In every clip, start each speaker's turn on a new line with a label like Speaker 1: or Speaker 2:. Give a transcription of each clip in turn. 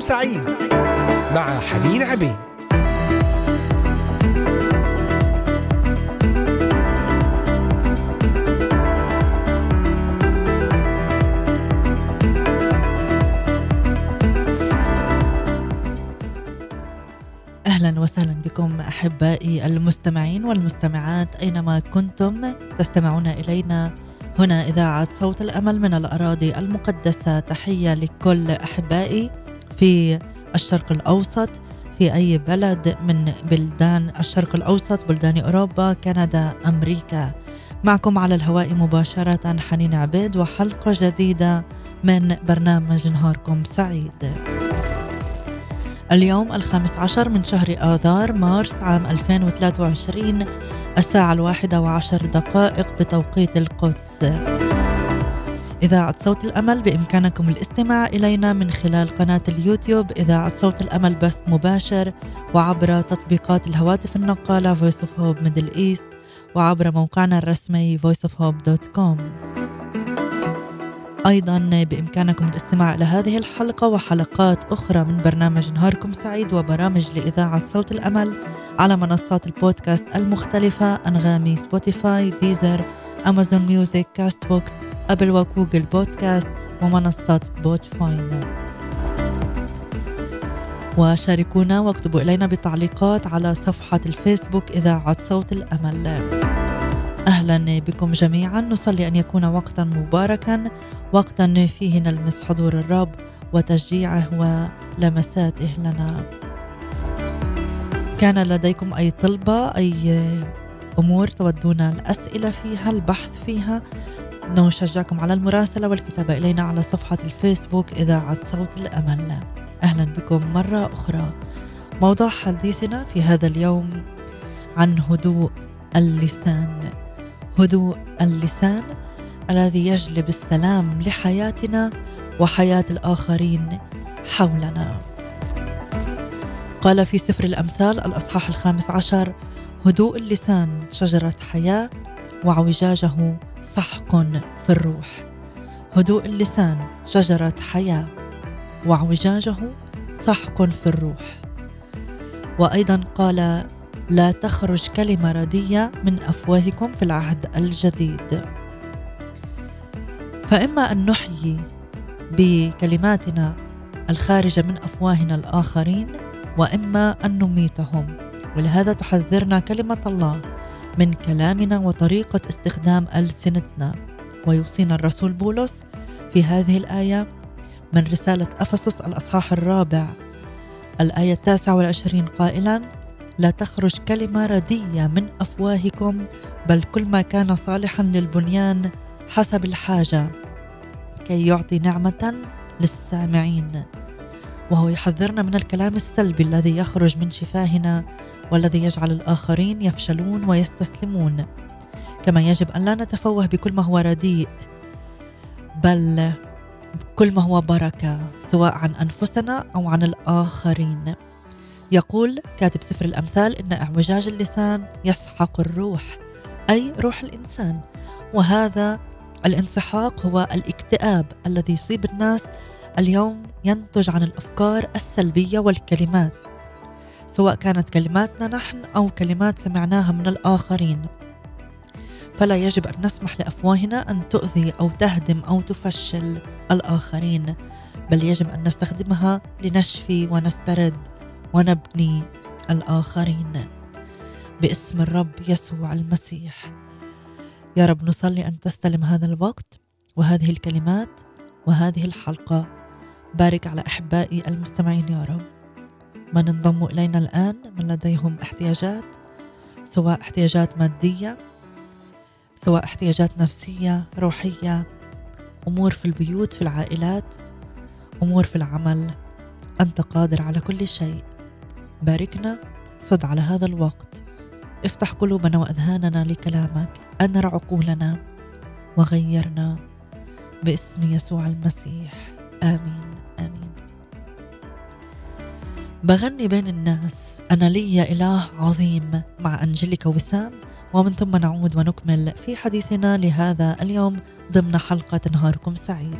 Speaker 1: نهاركم سعيد مع حنين عبيد.
Speaker 2: أهلا وسهلا بكم أحبائي المستمعين والمستمعات أينما كنتم تستمعون إلينا. هنا إذاعة صوت الأمل من الأراضي المقدسة. تحية لكل أحبائي. في الشرق الأوسط في أي بلد من بلدان الشرق الأوسط بلدان أوروبا كندا أمريكا. معكم على الهواء مباشرة حنين عبيد وحلقة جديدة من برنامج نهاركم سعيد. اليوم الخامس عشر من شهر آذار مارس عام 2023 الساعة الواحدة وعشر دقائق بتوقيت القدس. إذاعة صوت الأمل بإمكانكم الاستماع إلينا من خلال قناة اليوتيوب إذاعة صوت الأمل بث مباشر وعبر تطبيقات الهواتف النقالة Voice of Hope Middle East وعبر موقعنا الرسمي voiceofhope.com أيضا بإمكانكم الاستماع إلى هذه الحلقة وحلقات أخرى من برنامج نهاركم سعيد وبرامج لإذاعة صوت الأمل على منصات البودكاست المختلفة أنغامي Spotify Deezer Amazon Music Castbox Apple و Google Podcast ومنصة Podbean وشاركونا واكتبوا إلينا بتعليقات على صفحة الفيسبوك إذاعة صوت الأمل. أهلا بكم جميعا. نصلي أن يكون وقتا مباركا وقتا فيه نلمس حضور الرب وتشجيعه ولمساته لنا. كان لديكم أي طلبة أي أمور تودون الأسئلة فيها البحث فيها نشجعكم على المراسلة والكتابة إلينا على صفحة الفيسبوك إذاعة صوت الأمل. أهلا بكم مرة أخرى. موضوع حديثنا في هذا اليوم عن هدوء اللسان. هدوء اللسان الذي يجلب السلام لحياتنا وحياة الآخرين حولنا. قال في سفر الأمثال الأصحاح الخامس عشر هدوء اللسان شجرة حياة وعوجاجه سحق في الروح. هدوء اللسان شجرة حياة وعوجاجه سحق في الروح. وأيضا قال لا تخرج كلمة ردية من أفواهكم في العهد الجديد. فإما أن نحيي بكلماتنا الخارجة من أفواهنا الآخرين وإما أن نميتهم. ولهذا تحذرنا كلمة الله من كلامنا وطريقة استخدام ألسنتنا. ويوصينا الرسول بولس في هذه الآية من رسالة أفسس الأصحاح الرابع. الآية التاسعة والعشرين قائلا لا تخرج كلمة ردية من أفواهكم بل كل ما كان صالحا للبنيان حسب الحاجة كي يعطي نعمة للسامعين. وهو يحذرنا من الكلام السلبي الذي يخرج من شفاهنا والذي يجعل الآخرين يفشلون ويستسلمون. كما يجب أن لا نتفوه بكل ما هو رديء بل كل ما هو بركة سواء عن أنفسنا أو عن الآخرين. يقول كاتب سفر الأمثال إن أعوجاج اللسان يسحق الروح أي روح الإنسان. وهذا الانسحاق هو الاكتئاب الذي يصيب الناس اليوم ينتج عن الأفكار السلبية والكلمات سواء كانت كلماتنا نحن أو كلمات سمعناها من الآخرين. فلا يجب أن نسمح لأفواهنا أن تؤذي أو تهدم أو تفشل الآخرين بل يجب أن نستخدمها لنشفي ونسترد ونبني الآخرين. باسم الرب يسوع المسيح. يا رب نصلي أن تستلم هذا الوقت وهذه الكلمات وهذه الحلقة. بارك على أحبائي المستمعين يا رب. من انضموا إلينا الآن من لديهم احتياجات سواء احتياجات مادية سواء احتياجات نفسية روحية أمور في البيوت في العائلات أمور في العمل. أنت قادر على كل شيء. باركنا صد على هذا الوقت. افتح قلوبنا وأذهاننا لكلامك. انر عقولنا. وغيرنا باسم يسوع المسيح. آمين. بغني بين الناس. أنا لي إله عظيم. مع أنجليكا وسام. ومن ثم نعود ونكمل في حديثنا لهذا اليوم ضمن حلقة نهاركم سعيد.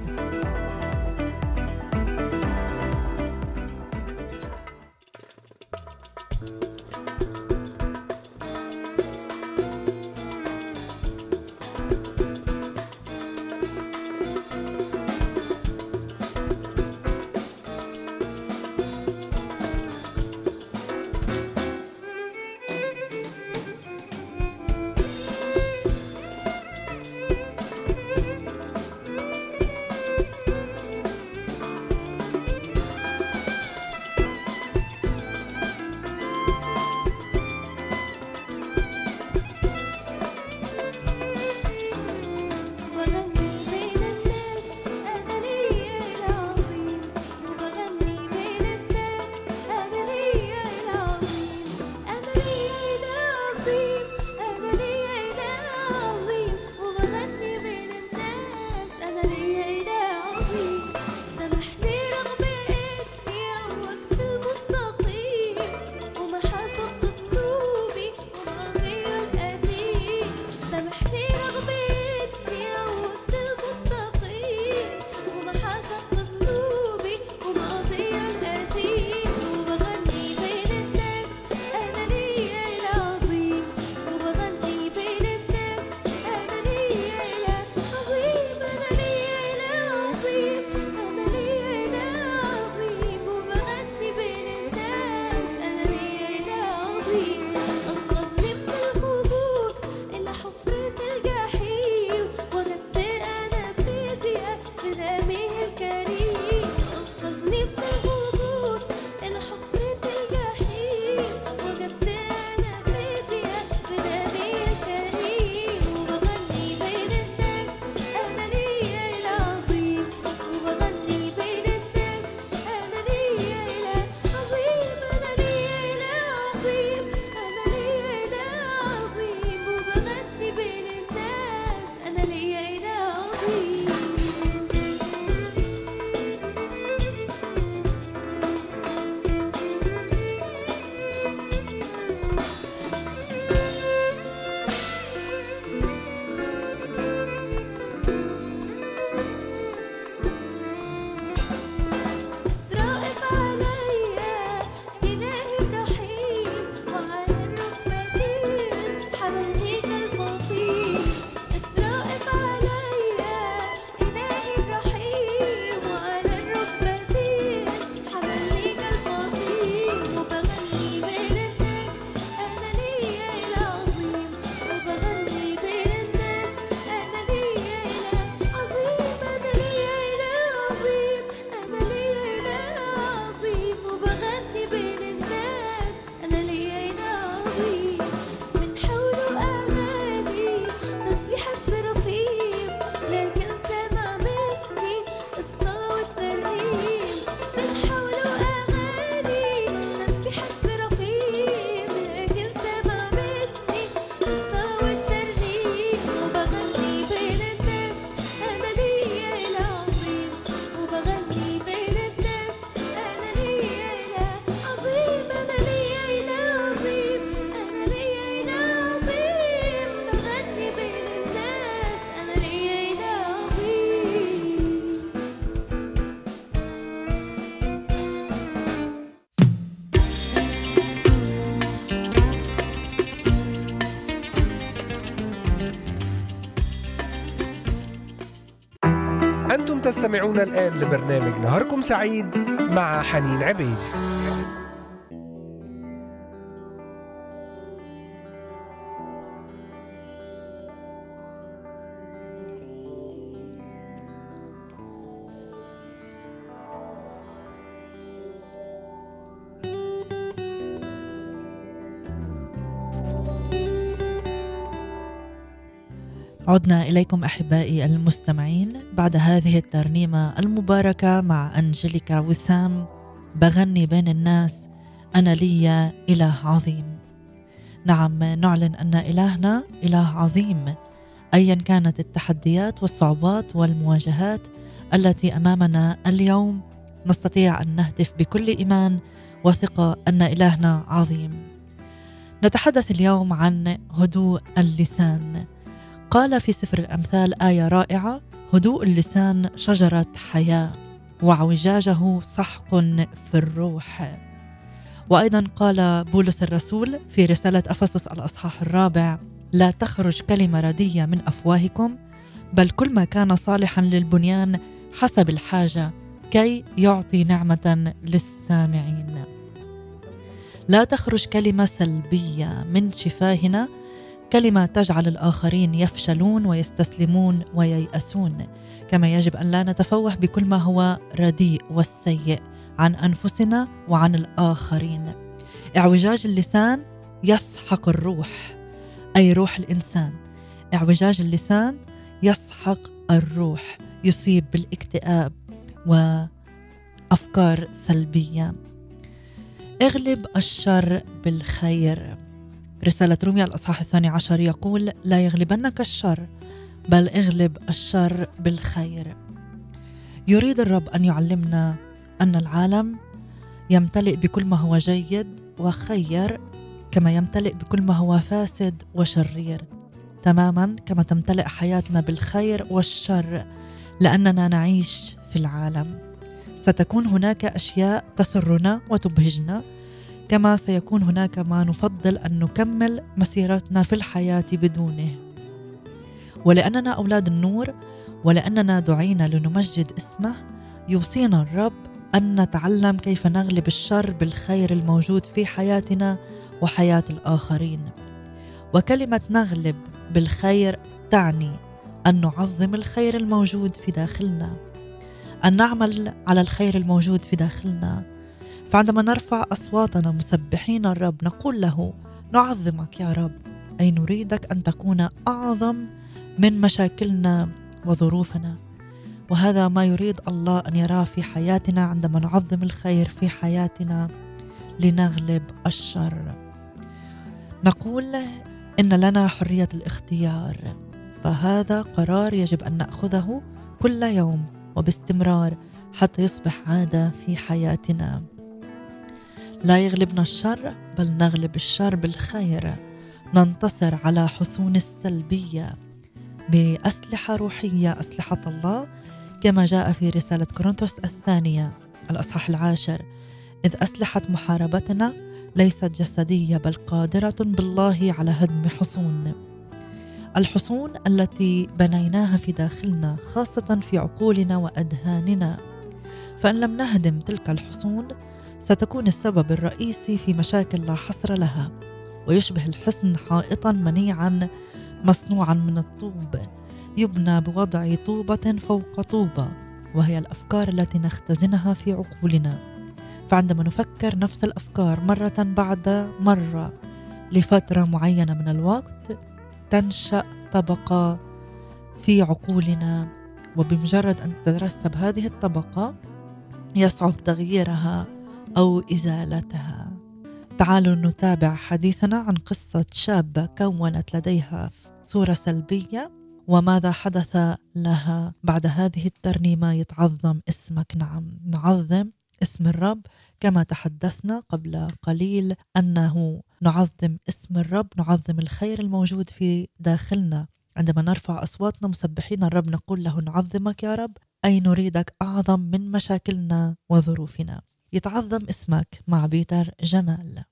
Speaker 1: تستمعون الآن لبرنامج نهاركم سعيد مع حنين عبيد.
Speaker 2: عدنا إليكم أحبائي المستمعين بعد هذه الترنيمة المباركة مع أنجليكا وسام بغني بين الناس أنا لي إله عظيم. نعم نعلن أن إلهنا إله عظيم أيا كانت التحديات والصعوبات والمواجهات التي أمامنا اليوم نستطيع أن نهتف بكل إيمان وثقة أن إلهنا عظيم. نتحدث اليوم عن هدوء اللسان. قال في سفر الأمثال آية رائعة هدوء اللسان شجرة حياة وعوجاجه سحق في الروح. وأيضا قال بولس الرسول في رسالة أفسس الأصحاح الرابع لا تخرج كلمة ردية من أفواهكم بل كل ما كان صالحا للبنيان حسب الحاجة كي يعطي نعمة للسامعين. لا تخرج كلمة سلبية من شفاهنا كلمة تجعل الآخرين يفشلون ويستسلمون وييأسون. كما يجب أن لا نتفوه بكل ما هو رديء والسيء عن أنفسنا وعن الآخرين. اعوجاج اللسان يسحق الروح أي روح الإنسان. اعوجاج اللسان يسحق الروح يصيب بالاكتئاب وأفكار سلبية. اغلب الشر بالخير. رسالة روميا الأصحاح الثاني عشر يقول لا يغلبنك الشر بل اغلب الشر بالخير. يريد الرب أن يعلمنا أن العالم يمتلئ بكل ما هو جيد وخير كما يمتلئ بكل ما هو فاسد وشرير تماما كما تمتلئ حياتنا بالخير والشر لأننا نعيش في العالم. ستكون هناك أشياء تسرنا وتبهجنا كما سيكون هناك ما نفضل أن نكمل مسيرتنا في الحياة بدونه. ولأننا أولاد النور ولأننا دعينا لنمجد اسمه يوصينا الرب أن نتعلم كيف نغلب الشر بالخير الموجود في حياتنا وحياة الآخرين. وكلمة نغلب بالخير تعني أن نعظم الخير الموجود في داخلنا أن نعمل على الخير الموجود في داخلنا فعندما نرفع أصواتنا مسبحين الرب نقول له نعظمك يا رب أي نريدك أن تكون أعظم من مشاكلنا وظروفنا. وهذا ما يريد الله أن يراه في حياتنا عندما نعظم الخير في حياتنا لنغلب الشر. نقول إن لنا حرية الاختيار فهذا قرار يجب أن نأخذه كل يوم وباستمرار حتى يصبح عادة في حياتنا. لا يغلبنا الشر بل نغلب الشر بالخير. ننتصر على حصون السلبية. بأسلحة روحية أسلحة الله كما جاء في رسالة كورنثوس الثانية الأصحاح العاشر. إذ اسلحه محاربتنا ليست جسدية بل قادرة بالله على هدم حصون الحصون التي بنيناها في داخلنا خاصة في عقولنا واذهاننا فإن لم نهدم تلك الحصون ستكون السبب الرئيسي في مشاكل لا حصر لها ويشبه الحصن حائطا منيعا مصنوعا من الطوب. يبنى بوضع طوبة فوق طوبة وهي الأفكار التي نختزنها في عقولنا. فعندما نفكر نفس الأفكار مرة بعد مرة لفترة معينة من الوقت تنشأ طبقة في عقولنا. وبمجرد أن تترسب هذه الطبقة يصعب تغييرها. أو إزالتها. تعالوا نتابع حديثنا عن قصة شابه كونت لديها صورة سلبية وماذا حدث لها بعد هذه الترنيمة يتعظم اسمك. نعم نعظم اسم الرب. كما تحدثنا قبل قليل أنه نعظم اسم الرب نعظم الخير الموجود في داخلنا. عندما نرفع أصواتنا مسبحين الرب نقول له نعظمك يا رب أي نريدك أعظم من مشاكلنا وظروفنا. يتعظم اسمك مع بيتر جمال.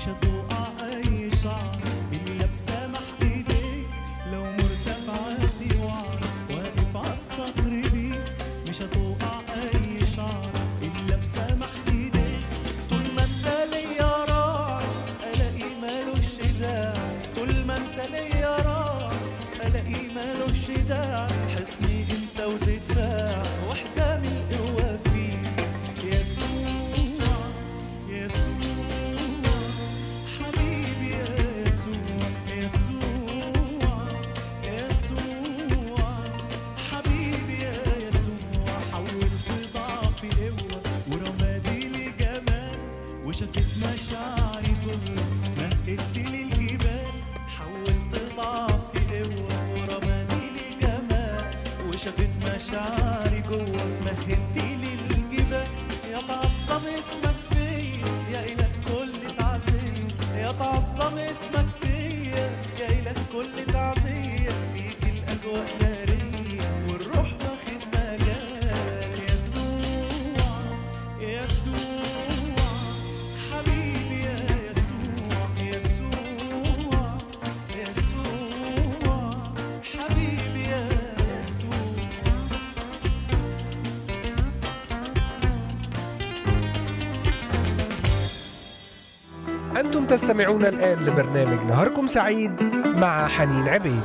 Speaker 3: bicha.
Speaker 1: أنتم تستمعون الآن لبرنامج نهاركم سعيد مع حنين عبيد.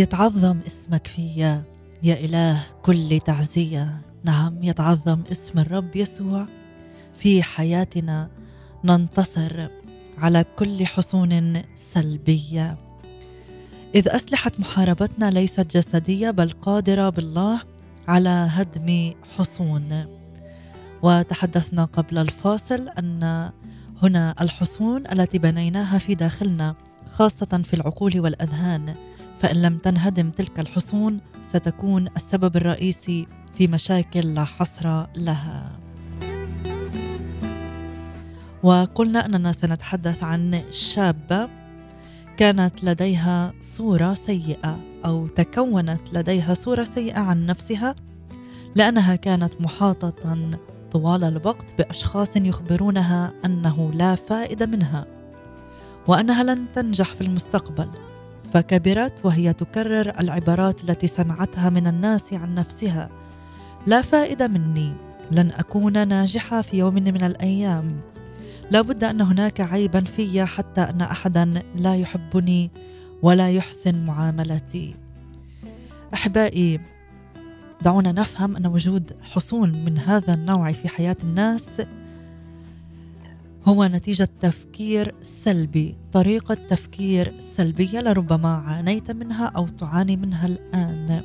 Speaker 2: يتعظم اسمك فيا يا إله كل تعزية. نعم يتعظم اسم الرب يسوع في حياتنا. ننتصر على كل حصون سلبية. إذ أسلحة محاربتنا ليست جسدية بل قادرة بالله على هدم حصون. وتحدثنا قبل الفاصل أن هنا الحصون التي بنيناها في داخلنا خاصة في العقول والأذهان فإن لم تنهدم تلك الحصون ستكون السبب الرئيسي في مشاكل لا حصر لها. وقلنا أننا سنتحدث عن شابة كانت لديها صورة سيئة أو تكونت لديها صورة سيئة عن نفسها لأنها كانت محاطة طوال الوقت بأشخاص يخبرونها أنه لا فائدة منها وأنها لن تنجح في المستقبل فكبرت وهي تكرر العبارات التي سمعتها من الناس عن نفسها. لا فائدة مني. لن أكون ناجحة في يوم من الأيام. لا بد أن هناك عيبا في حتى أن احدا لا يحبني ولا يحسن معاملتي. أحبائي دعونا نفهم أن وجود حصون من هذا النوع في حياة الناس هو نتيجة تفكير سلبي. طريقة تفكير سلبية لربما عانيت منها أو تعاني منها الآن.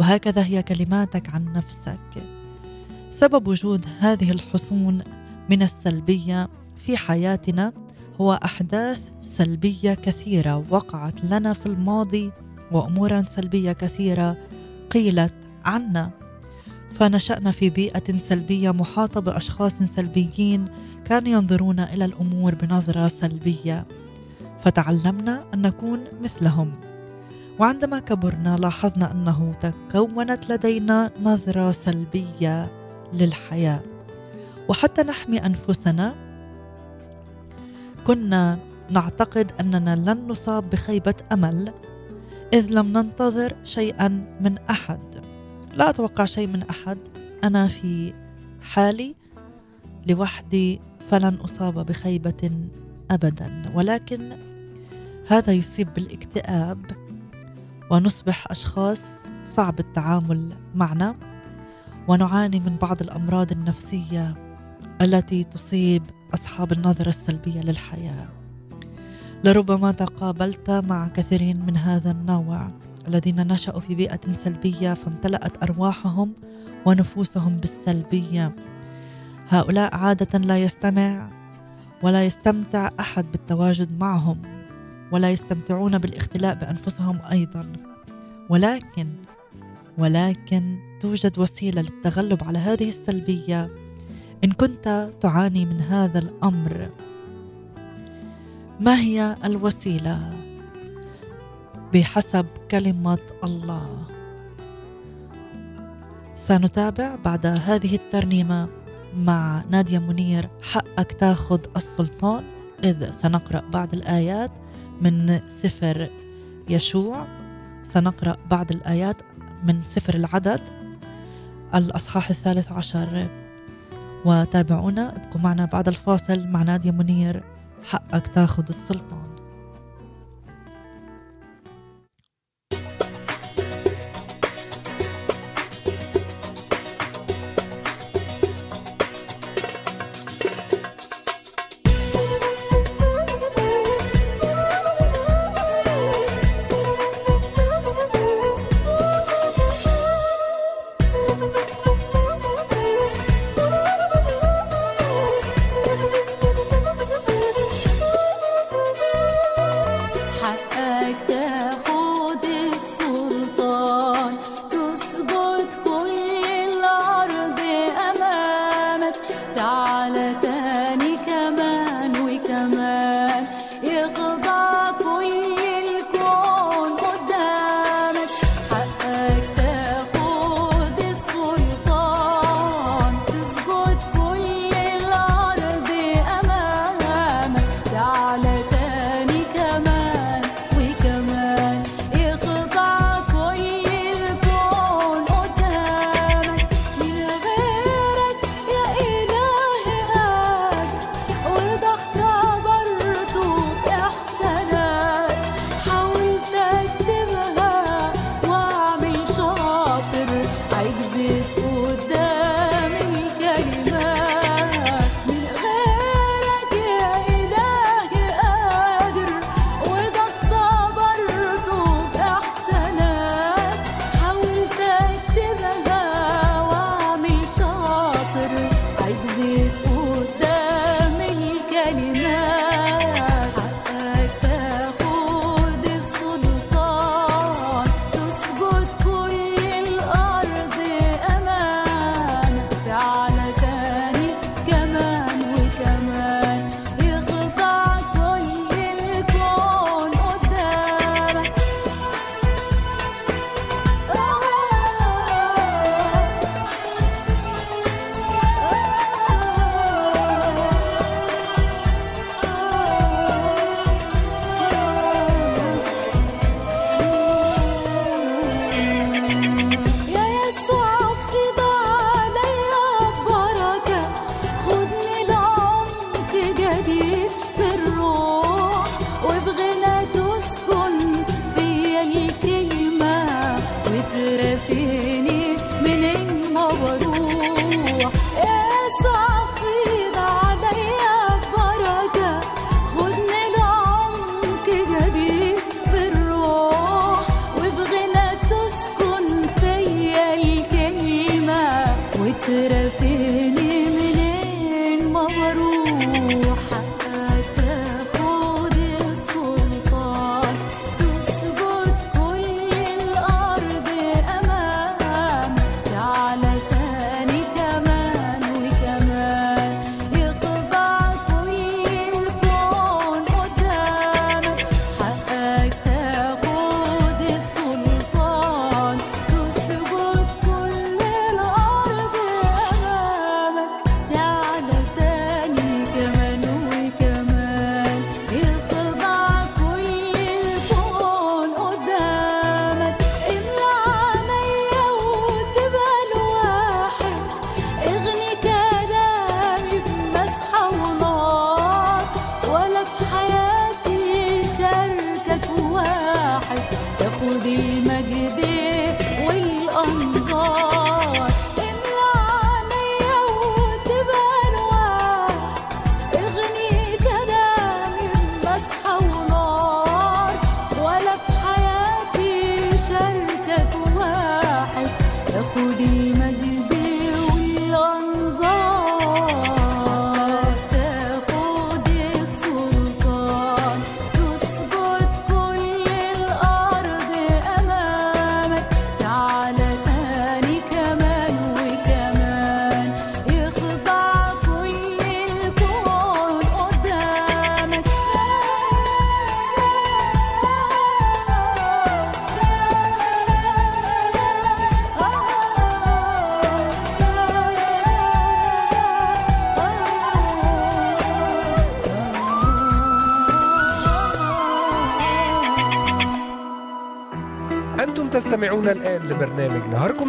Speaker 2: وهكذا هي كلماتك عن نفسك. سبب وجود هذه الحصون من السلبية في حياتنا هو أحداث سلبية كثيرة وقعت لنا في الماضي وأمورا سلبية كثيرة قيلت عنا. فنشأنا في بيئة سلبية محاطة بأشخاص سلبيين كانوا ينظرون إلى الأمور بنظرة سلبية فتعلمنا أن نكون مثلهم. وعندما كبرنا لاحظنا أنه تكونت لدينا نظرة سلبية للحياة. وحتى نحمي أنفسنا كنا نعتقد أننا لن نصاب بخيبة أمل إذ لم ننتظر شيئا من أحد. لا أتوقع شيء من أحد. أنا في حالي لوحدي فلن أصاب بخيبة أبدا. ولكن هذا يصيب بالاكتئاب ونصبح أشخاص صعب التعامل معنا. ونعاني من بعض الأمراض النفسية التي تصيب أصحاب النظرة السلبية للحياة. لربما تقابلت مع كثيرين من هذا النوع الذين نشأوا في بيئة سلبية فامتلأت أرواحهم ونفوسهم بالسلبية. هؤلاء عادة لا يستمع ولا يستمتع أحد بالتواجد معهم ولا يستمتعون بالاختلاء بأنفسهم أيضا. ولكن ولكن توجد وسيلة للتغلب على هذه السلبية إن كنت تعاني من هذا الأمر. ما هي الوسيلة؟ بحسب كلمة الله. سنتابع بعد هذه الترنيمة. مع نادية منير حقك تاخذ السلطان إذ سنقرأ بعض الآيات من سفر يشوع. سنقرأ بعض الآيات من سفر العدد الأصحاح الثالث عشر. وتابعونا ابقوا معنا بعد الفاصل مع نادية منير حقك تاخذ
Speaker 4: السلطان.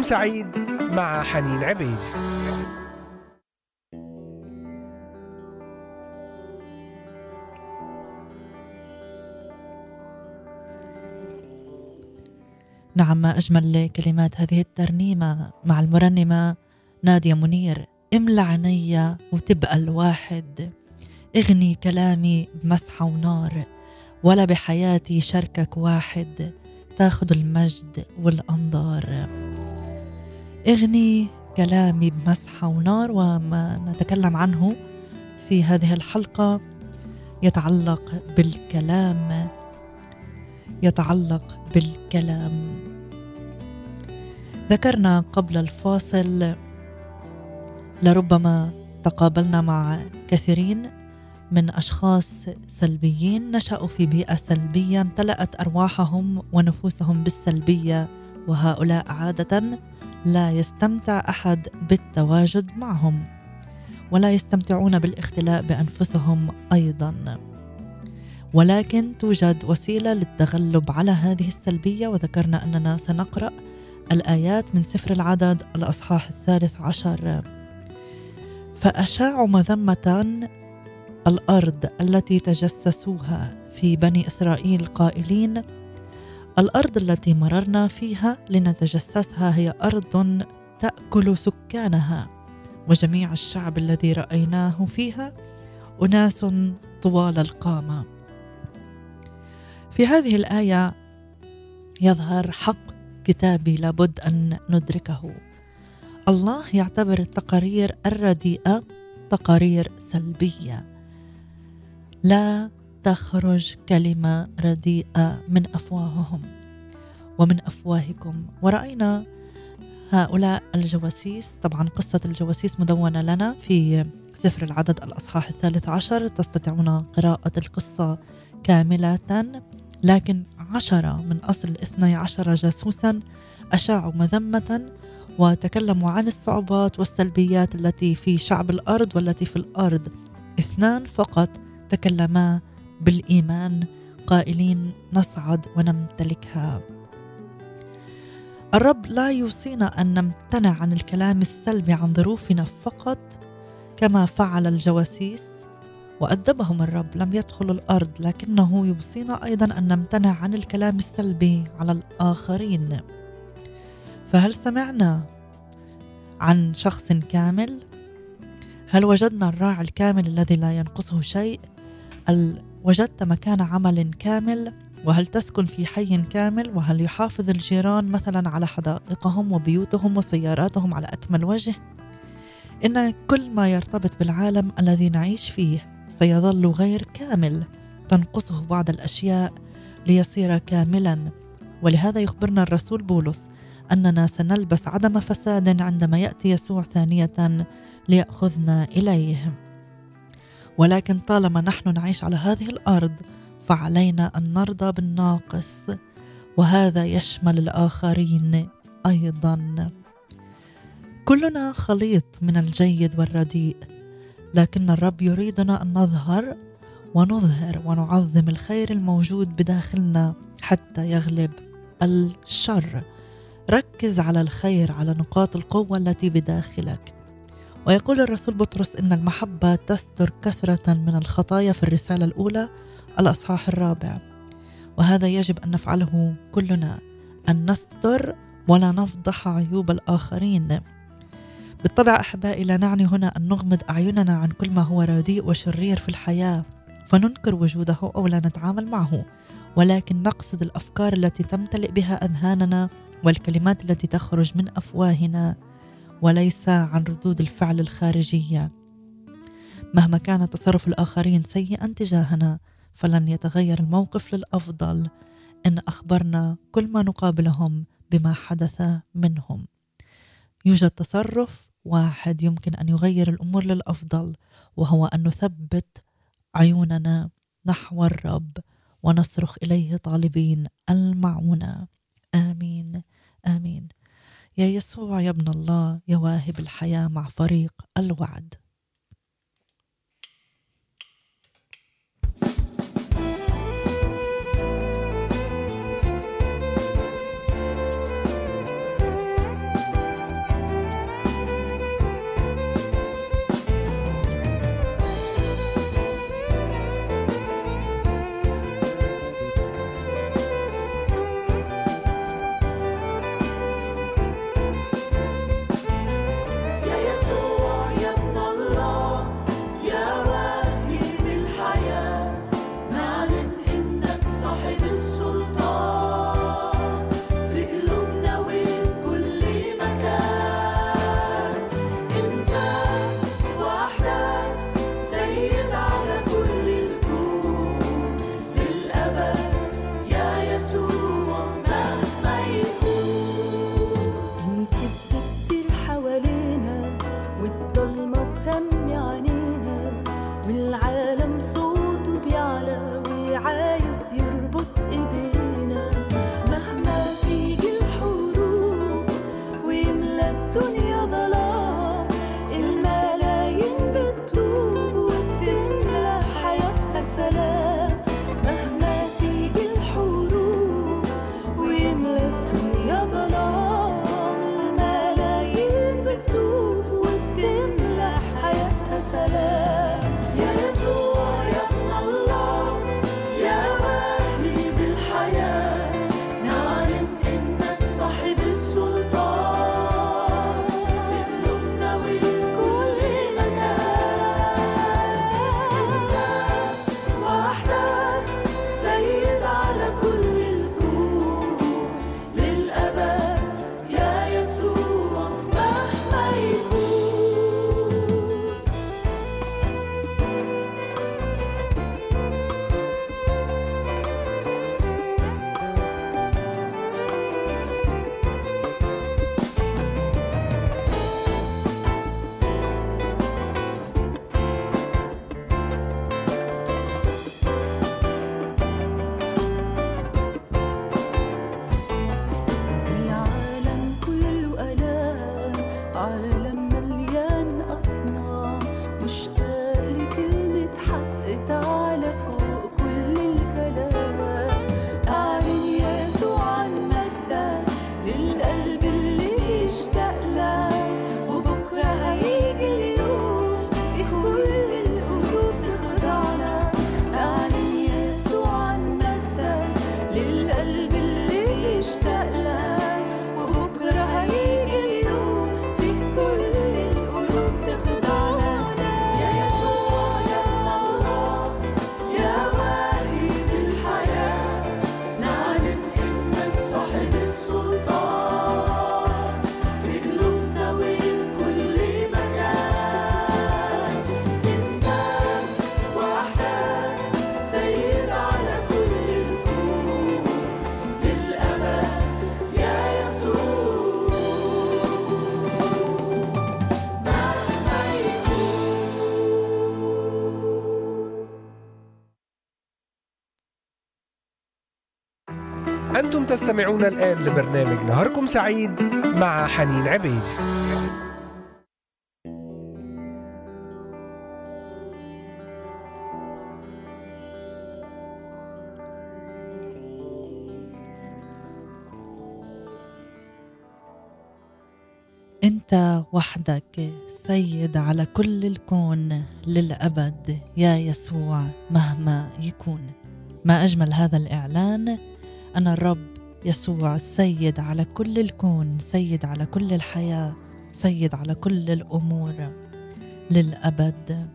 Speaker 1: نهاركم سعيد مع حنين عبيد.
Speaker 2: نعم ما أجمل كلمات هذه الترنيمة مع المرنمة نادية منير. املى عيني وتبقى الواحد. اغني كلامي بمسحة ونار ولا بحياتي شركك واحد. تاخد المجد والأنظار. أغني كلامي بمسحة ونار وما نتكلم عنه في هذه الحلقة. يتعلق بالكلام يتعلق بالكلام. ذكرنا قبل الفاصل لربما تقابلنا مع كثيرين من أشخاص سلبيين. نشأوا في بيئة سلبية امتلأت أرواحهم ونفوسهم بالسلبية وهؤلاء عادة لا يستمتع أحد بالتواجد معهم ولا يستمتعون بالاختلاء بأنفسهم أيضا. ولكن توجد وسيلة للتغلب على هذه السلبية وذكرنا أننا سنقرأ الآيات من سفر العدد الأصحاح الثالث عشر. فاشاعوا مذمة الأرض التي تجسسوها في بني إسرائيل قائلين الأرض التي مررنا فيها لنتجسسها هي أرض تأكل سكانها وجميع الشعب الذي رأيناه فيها أناس طوال القامة. في هذه الآية يظهر حق كتابي لابد أن ندركه. الله يعتبر التقارير الرديئة تقارير سلبية. لا تخرج كلمة رديئة من أفواههم ومن أفواهكم. ورأينا هؤلاء الجواسيس طبعا قصة الجواسيس مدونة لنا في سفر العدد الأصحاح الثالث عشر. تستطيعون قراءة القصة كاملة لكن عشرة من أصل اثني عشر جاسوسا أشاعوا مذمة وتكلموا عن الصعوبات والسلبيات التي في شعب الأرض والتي في الأرض. اثنان فقط تكلما بالإيمان قائلين نصعد ونمتلكها الرب لا يوصينا أن نمتنع عن الكلام السلبي عن ظروفنا فقط كما فعل الجواسيس وأدبهم الرب لم يدخلوا الأرض لكنه يوصينا أيضا أن نمتنع عن الكلام السلبي على الآخرين فهل سمعنا عن شخص كامل؟ هل وجدنا الراعي الكامل الذي لا ينقصه شيء؟ وجدت مكان عمل كامل؟ وهل تسكن في حي كامل؟ وهل يحافظ الجيران مثلا على حدائقهم وبيوتهم وسياراتهم على أكمل وجه؟ إن كل ما يرتبط بالعالم الذي نعيش فيه سيظل غير كامل تنقصه بعض الأشياء ليصير كاملا ولهذا يخبرنا الرسول بولس أننا سنلبس عدم فساد عندما يأتي يسوع ثانية ليأخذنا إليه ولكن طالما نحن نعيش على هذه الأرض فعلينا أن نرضى بالناقص وهذا يشمل الآخرين أيضا. كلنا خليط من الجيد والرديء لكن الرب يريدنا أن نظهر ونظهر ونعظم الخير الموجود بداخلنا حتى يغلب الشر. ركز على الخير على نقاط القوة التي بداخلك. ويقول الرسول بطرس إن المحبة تستر كثرة من الخطايا في الرسالة الأولى الأصحاح الرابع. وهذا يجب أن نفعله كلنا أن نستر ولا نفضح عيوب الآخرين. بالطبع أحبائي لا نعني هنا أن نغمض أعيننا عن كل ما هو رديء وشرير في الحياة فننكر وجوده أو لا نتعامل معه. ولكن نقصد الأفكار التي تمتلئ بها أذهاننا والكلمات التي تخرج من أفواهنا. وليس عن ردود الفعل الخارجية. مهما كان تصرف الآخرين سيئا تجاهنا فلن يتغير الموقف للأفضل. إن أخبرنا كل ما نقابلهم بما حدث منهم. يوجد تصرف واحد يمكن أن يغير الأمور للأفضل وهو أن نثبت عيوننا نحو الرب ونصرخ إليه طالبين المعونة. آمين. آمين. يا يسوع يا ابن الله يا واهب الحياة مع فريق الوعد.
Speaker 1: تستمعون الآن لبرنامج نهاركم سعيد مع حنين عبيد.
Speaker 2: أنت وحدك سيد على كل الكون للأبد يا يسوع مهما يكون. ما أجمل هذا الإعلان أنا الرب يسوع سيد على كل الكون سيد على كل الحياة سيد على كل الأمور للأبد.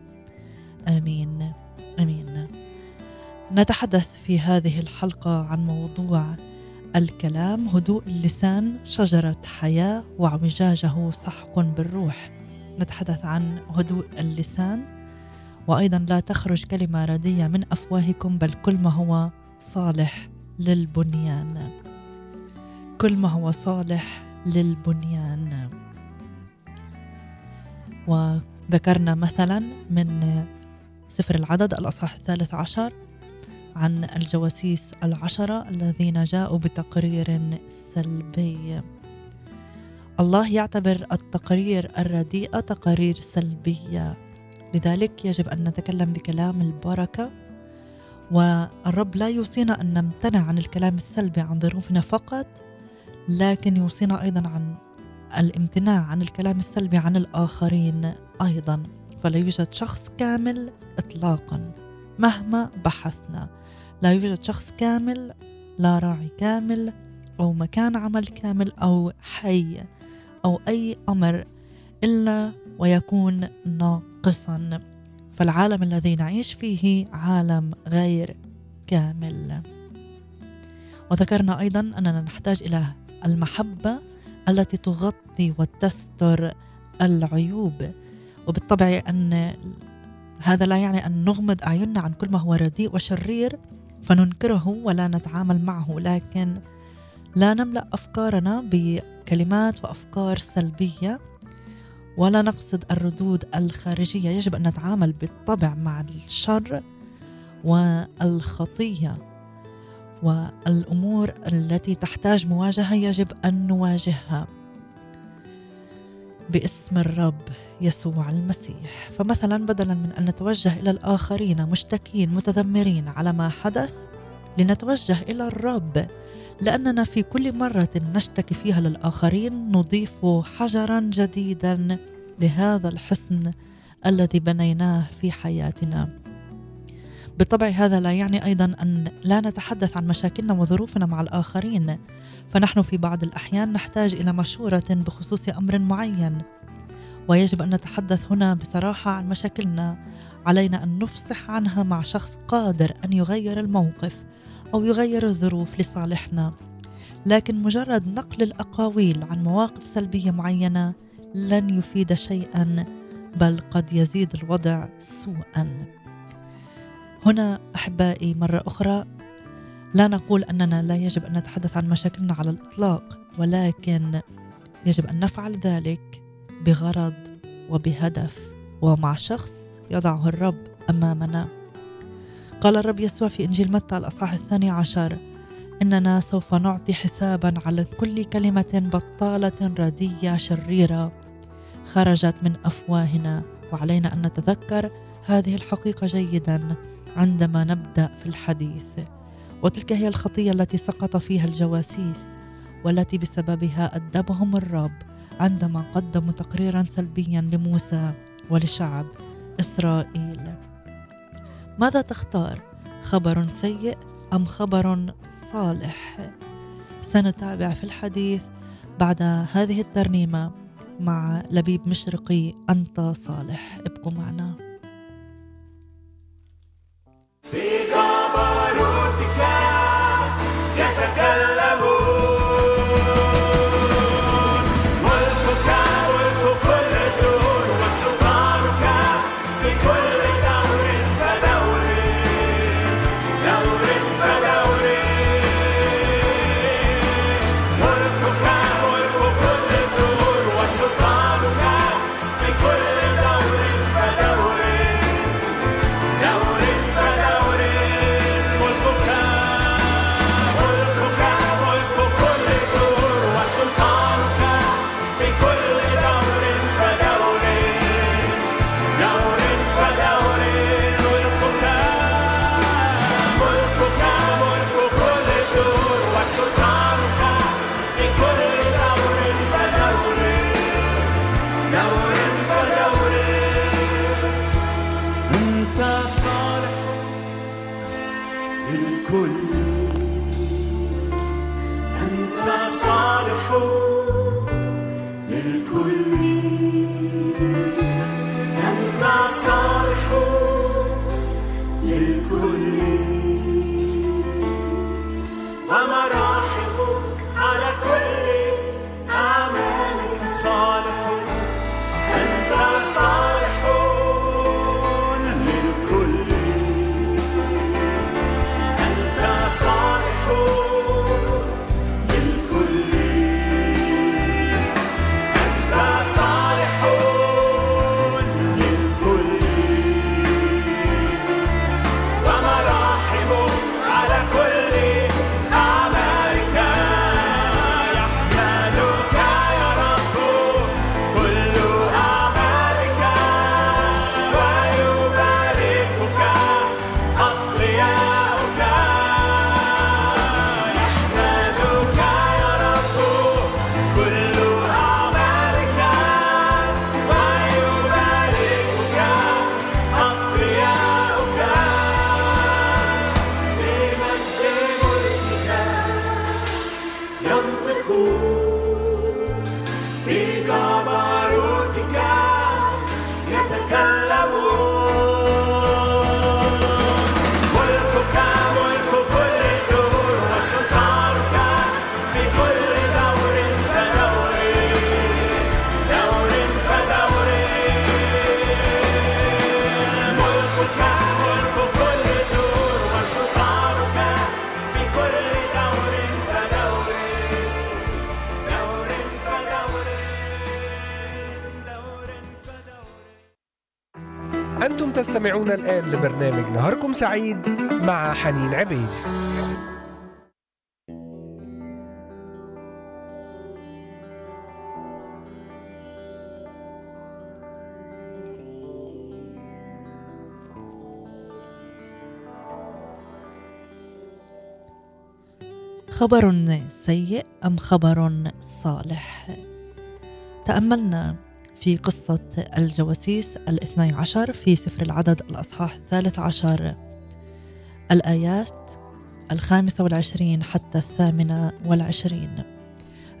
Speaker 2: آمين. آمين. نتحدث في هذه الحلقة عن موضوع الكلام هدوء اللسان شجرة حياة واعوجاجه سحق بالروح. نتحدث عن هدوء اللسان. وأيضا لا تخرج كلمة ردية من أفواهكم بل كل ما هو صالح للبنيان. كل ما هو صالح للبنيان. وذكرنا مثلا من سفر العدد الأصحاح الثالث عشر عن الجواسيس العشرة الذين جاءوا بتقرير سلبي. الله يعتبر التقارير الرديئة تقارير سلبية لذلك يجب أن نتكلم بكلام البركة. والرب لا يوصينا أن نمتنع عن الكلام السلبي عن ظروفنا فقط لكن يوصينا أيضا عن الامتناع عن الكلام السلبي عن الآخرين أيضا. فلا يوجد شخص كامل إطلاقا. مهما بحثنا لا يوجد شخص كامل لا راعي كامل أو مكان عمل كامل أو حي أو أي أمر إلا ويكون ناقصا. فالعالم الذي نعيش فيه عالم غير كامل. وذكرنا أيضا أننا نحتاج إلى المحبة التي تغطي وتستر العيوب. وبالطبع أن هذا لا يعني أن نغمض أعيننا عن كل ما هو رديء وشرير فننكره ولا نتعامل معه. لكن لا نملأ أفكارنا بكلمات وأفكار سلبية ولا نقصد الردود الخارجية. يجب أن نتعامل بالطبع مع الشر والخطية. والأمور التي تحتاج مواجهة يجب أن نواجهها باسم الرب يسوع المسيح. فمثلا بدلا من أن نتوجه إلى الآخرين مشتكين متذمرين على ما حدث لنتوجه إلى الرب لأننا في كل مرة نشتكي فيها للآخرين نضيف حجرا جديدا لهذا الحصن الذي بنيناه في حياتنا. بالطبع هذا لا يعني أيضا أن لا نتحدث عن مشاكلنا وظروفنا مع الآخرين. فنحن في بعض الأحيان نحتاج إلى مشورة بخصوص أمر معين. ويجب أن نتحدث هنا بصراحة عن مشاكلنا. علينا أن نفصح عنها مع شخص قادر أن يغير الموقف أو يغير الظروف لصالحنا. لكن مجرد نقل الأقاويل عن مواقف سلبية معينة لن يفيد شيئا بل قد يزيد الوضع سوءا. هنا أحبائي مرة أخرى لا نقول أننا لا يجب أن نتحدث عن مشاكلنا على الإطلاق ولكن يجب أن نفعل ذلك بغرض وبهدف ومع شخص يضعه الرب أمامنا. قال الرب يسوع في إنجيل متى الأصحاح الثاني عشر إننا سوف نعطي حسابا على كل كلمة بطالة ردية شريرة خرجت من أفواهنا وعلينا أن نتذكر هذه الحقيقة جيدا. عندما نبدأ في الحديث. وتلك هي الخطية التي سقط فيها الجواسيس والتي بسببها أدبهم الرب عندما قدموا تقريرا سلبيا لموسى ولشعب إسرائيل. ماذا تختار؟ خبر سيء أم خبر صالح؟ سنتابع في الحديث بعد هذه الترنيمة مع لبيب مشرقي أنت صالح. ابقوا معنا.
Speaker 1: أنتم تستمعون الآن لبرنامج نهاركم سعيد مع حنين عبيد
Speaker 2: خبر سيء أم خبر صالح؟ تأملنا في قصة الجواسيس الاثني عشر في سفر العدد الأصحاح الثالث عشر. الآيات الخامسة والعشرين حتى الثامنة والعشرين.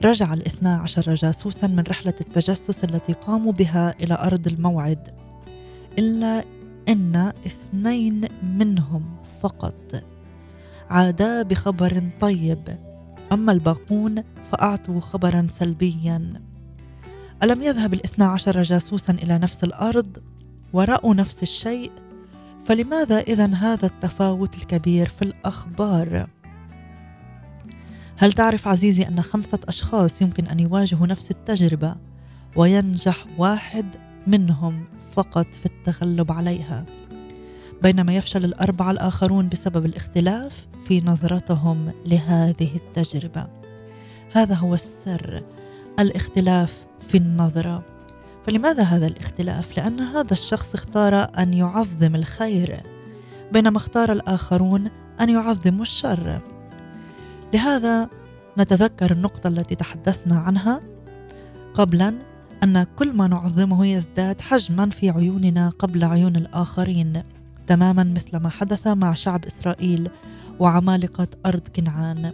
Speaker 2: رجع الاثنا عشر جاسوسا من رحلة التجسس التي قاموا بها إلى أرض الموعد. إلا إن اثنين منهم فقط. عادا بخبر طيب. أما الباقون فأعطوا خبرا سلبيا. ألم يذهب الاثنى عشر جاسوسا إلى نفس الأرض ورأوا نفس الشيء؟ فلماذا إذا هذا التفاوت الكبير في الأخبار؟ هل تعرف عزيزي أن خمسة أشخاص يمكن أن يواجهوا نفس التجربة وينجح واحد منهم فقط في التغلب عليها؟ بينما يفشل الأربعة الآخرون بسبب الاختلاف في نظرتهم لهذه التجربة. هذا هو السر الاختلاف في النظرة. فلماذا هذا الاختلاف؟ لأن هذا الشخص اختار أن يعظم الخير بينما اختار الآخرون أن يعظموا الشر. لهذا نتذكر النقطة التي تحدثنا عنها قبلا أن كل ما نعظمه يزداد حجما في عيوننا قبل عيون الآخرين تماما مثل ما حدث مع شعب إسرائيل وعمالقة أرض كنعان.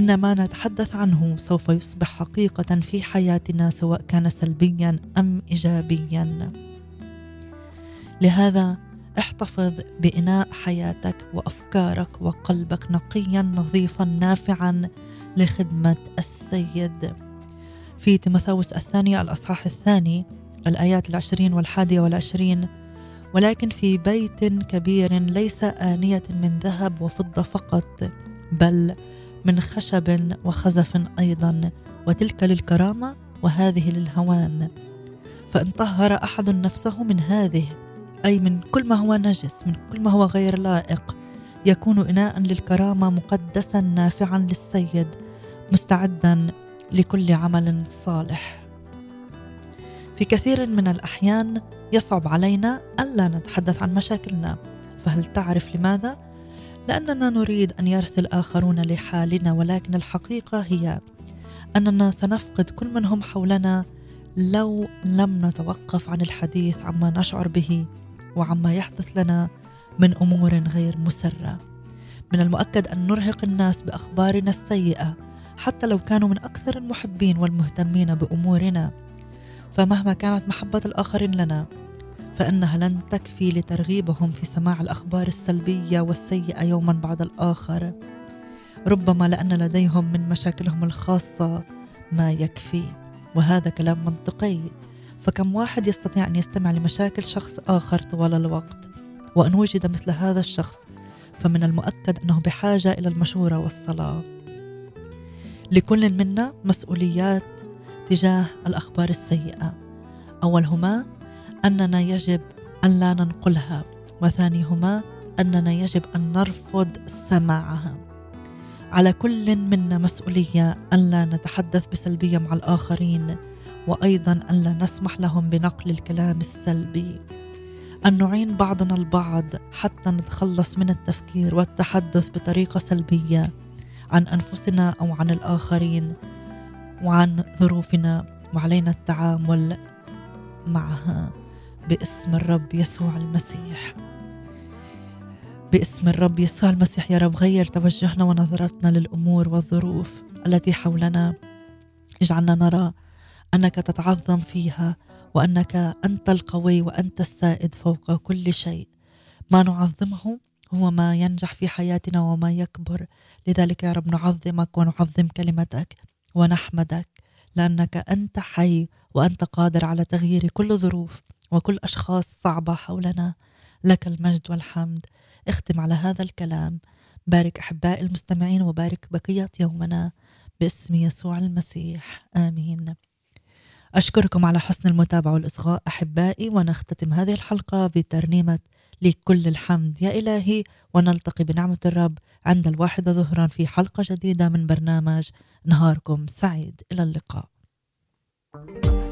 Speaker 2: إن ما نتحدث عنه سوف يصبح حقيقة في حياتنا سواء كان سلبيا أم إيجابيا. لهذا احتفظ بإناء حياتك وأفكارك وقلبك نقيا نظيفا نافعا لخدمة السيد. في تيموثاوس الثانية الأصحاح الثاني الآيات العشرين والحادية والعشرين ولكن في بيت كبير ليس آنية من ذهب وفضة فقط بل من خشب وخزف أيضا وتلك للكرامة وهذه للهوان فإن طهر أحد نفسه من هذه أي من كل ما هو نجس من كل ما هو غير لائق يكون إناء للكرامة مقدسا نافعا للسيد مستعدا لكل عمل صالح في كثير من الأحيان يصعب علينا ألا نتحدث عن مشاكلنا فهل تعرف لماذا؟ لأننا نريد أن يرث الآخرون لحالنا ولكن الحقيقة هي أننا سنفقد كل من هم حولنا لو لم نتوقف عن الحديث عما نشعر به وعما يحدث لنا من أمور غير مسرة. من المؤكد أن نرهق الناس بأخبارنا السيئة حتى لو كانوا من أكثر المحبين والمهتمين بأمورنا. فمهما كانت محبة الآخرين لنا فإنها لن تكفي لترغيبهم في سماع الأخبار السلبية والسيئة يوما بعد الآخر. ربما لأن لديهم من مشاكلهم الخاصة ما يكفي. وهذا كلام منطقي. فكم واحد يستطيع أن يستمع لمشاكل شخص آخر طوال الوقت؟ وأن وجد مثل هذا الشخص فمن المؤكد أنه بحاجة إلى المشورة والصلاة. لكل منا مسؤوليات تجاه الأخبار السيئة. أولهما أننا يجب أن لا ننقلها وثانيهما أننا يجب أن نرفض سماعها. على كل منا مسؤولية أن لا نتحدث بسلبية مع الآخرين وأيضا أن لا نسمح لهم بنقل الكلام السلبي. أن نعين بعضنا البعض حتى نتخلص من التفكير والتحدث بطريقة سلبية عن أنفسنا أو عن الآخرين وعن ظروفنا وعلينا التعامل معها. باسم الرب يسوع المسيح. باسم الرب يسوع المسيح. يا رب غير توجهنا ونظرتنا للأمور والظروف التي حولنا. اجعلنا نرى أنك تتعظم فيها وأنك أنت القوي وأنت السائد فوق كل شيء. ما نعظمه هو ما ينجح في حياتنا وما يكبر. لذلك يا رب نعظمك ونعظم كلمتك ونحمدك لأنك أنت حي وأنت قادر على تغيير كل ظروف. وكل أشخاص صعبة حولنا. لك المجد والحمد. اختم على هذا الكلام. بارك أحبائي المستمعين وبارك بقية يومنا باسم يسوع المسيح. آمين. أشكركم على حسن المتابعة والإصغاء أحبائي ونختتم هذه الحلقة بترنيمة لكل الحمد. يا إلهي ونلتقي بنعمة الرب عند الواحده ظهرا في حلقة جديدة من برنامج نهاركم سعيد. إلى اللقاء. thank you